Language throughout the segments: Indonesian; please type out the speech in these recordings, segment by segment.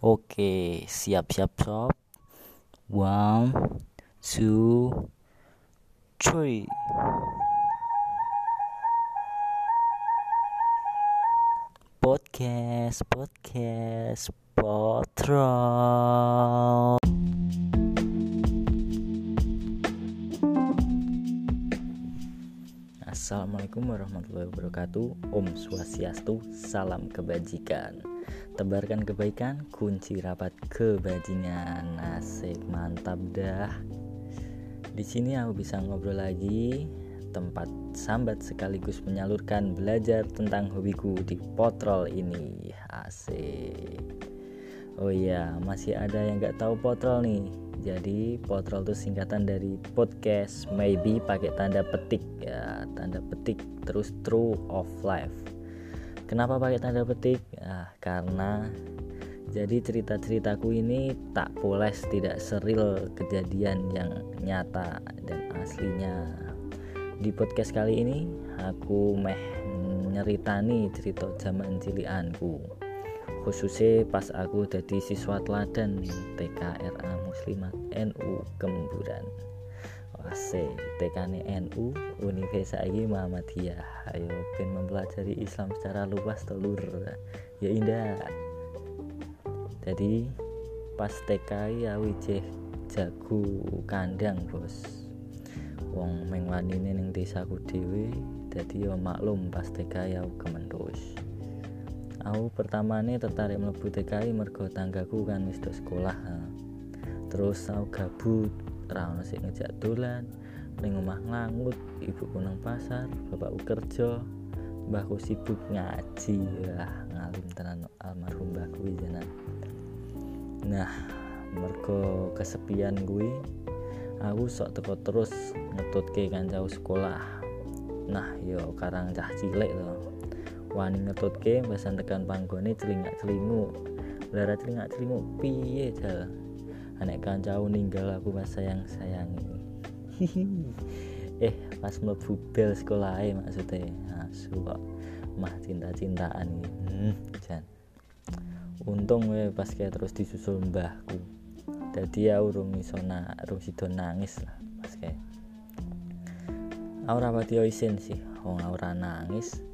Oke, siap-siap sob. One, two, three. Podcast, podcast, potro. Assalamualaikum warahmatullahi wabarakatuh Om Swastiastu Salam kebajikan Tebarkan kebaikan Kunci rapat kebajingan. Nasib mantap dah. Di sini aku bisa ngobrol lagi. Tempat sambat sekaligus menyalurkan Belajar tentang hobiku di Potrol ini. Asik. Oh iya masih ada yang gak tahu Potrol nih? Jadi potrol itu singkatan dari podcast. Maybe pakai tanda petik. Ya tanda petik terus true of life kenapa pakai tanda petik? Ya, karena jadi cerita-ceritaku ini tak poles tidak seril kejadian yang nyata dan aslinya. Di podcast kali ini aku meh nyeritani cerita zaman cilianku khususnya pas aku jadi siswa teladan TKRA Muslimat NU Kemburan Wase TKN NU Universitas ini Muhammadiyah ayo ben mempelajari Islam secara luas telur ya indah. Jadi pas TK ya wijeh jago kandang bos. Wong mengwanine ning desaku dhewe dadi yo maklum pas TK ya kemendus aku pertama nih tertarik mlebu TKI mergo tanggaku kan wis sekolah terus aku gabut ra ono sing ngejak dolan ning omah nglangut ibuku nang pasar bapakku kerja mbahku sibuk ngaji. Lah ngalim tenan almarhum mbahku jenan nah mergo kesepian gue aku sok teko terus ngetutke kancau sekolah. Nah yo karang cah cilik tuh wani ngetutke basan tekan panggone celingak celingu lara celingak celingu piye jal anek kancau ninggal aku pas sayang sayangi eh pas mlebu bel sekolah maksudnya. Asu kok mah cinta-cintaan hmm, jan. Untung we pas kayak terus disusul mbahku. Jadi ya urung iso na urung sido nangis lah pas kayak. Aku rapati isin sih wong ora nangis.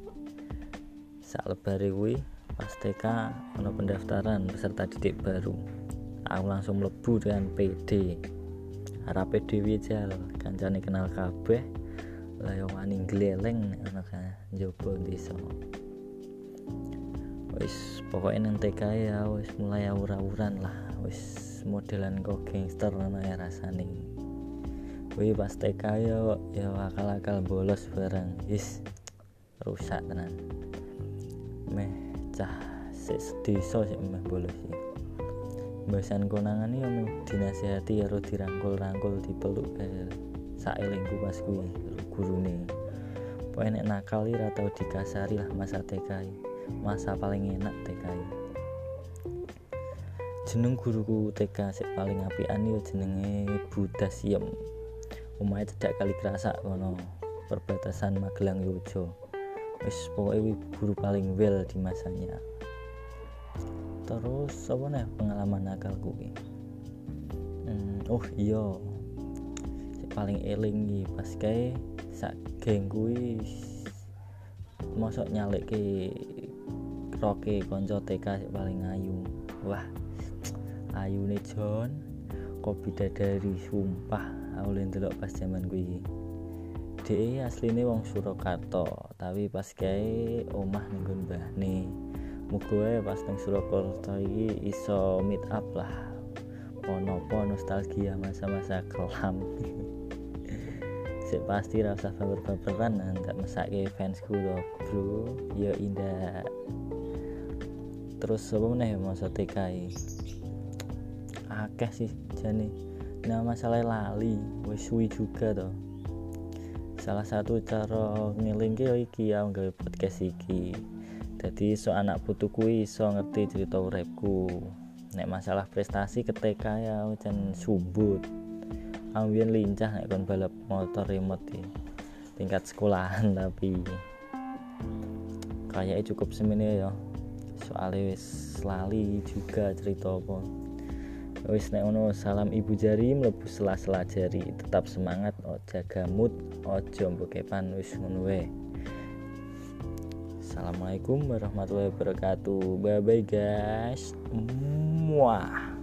Saat lebari kuwi pas TK ono pendaftaran peserta didik baru aku langsung mlebu dengan PD harap PD wijal kancane kenal kabeh. Lah yo wani gleleng kan njaba desa. Wis pokoknya nang TK ya wis mulai awur-awuran lah. Wis modelan kok gangster ono ya rasane. Wih pas TK yo yo akal-akal bolos bareng. Is rusak tenan. Meh cah desa sik meh bolos iki bahasan konangan yo meh dinasihati karo dirangkul-rangkul dipeluk eh, saelingku pas kuwi gurune. Pokoke nek nakal ora tau dikasari lah masa TK masa paling enak TK jeneng guruku TK sik paling apian yo jenenge Budasiem omahe cedak kali kerasa kono perbatasan Magelang Yojo. Wis pokoknya guru paling well di masanya terus apa nih pengalaman nakal gue hmm, oh iya. Paling eling nih pas kayak sak geng gue mosok nyalek ke roke konco TK paling ayu. Wah ayu nih John kopi dari sumpah aku delok pas zaman gue DE asline wong Surakarta tapi pas kae omah ning mbahne muga pas ning Surakarta iki iso meet up lah. Ono-ono nostalgia masa-masa kelam. Sik pasti rasa baper-baperan ndak mesake fansku loh bro. Ya indah. Terus apa meneh masa TK akeh sih jane. Nah masalah lali wis suwi juga toh. Salah satu cara ngelingke iki ya nggawe podcast iki jadi so anak putuku iso ngerti cerita uripku. Nek masalah prestasi ketika ya jan sumbut. Ambien lincah nek kon balap motor remote di tingkat sekolahan tapi kayaknya cukup semene ya. Soalnya wis lali juga cerita apa. Wis nek ono salam ibu jari mlebu sela-sela jari. Tetap semangat jaga mood ojo mbokepan wis ngono wae Assalamualaikum warahmatullahi wabarakatuh. Bye bye guys. Muah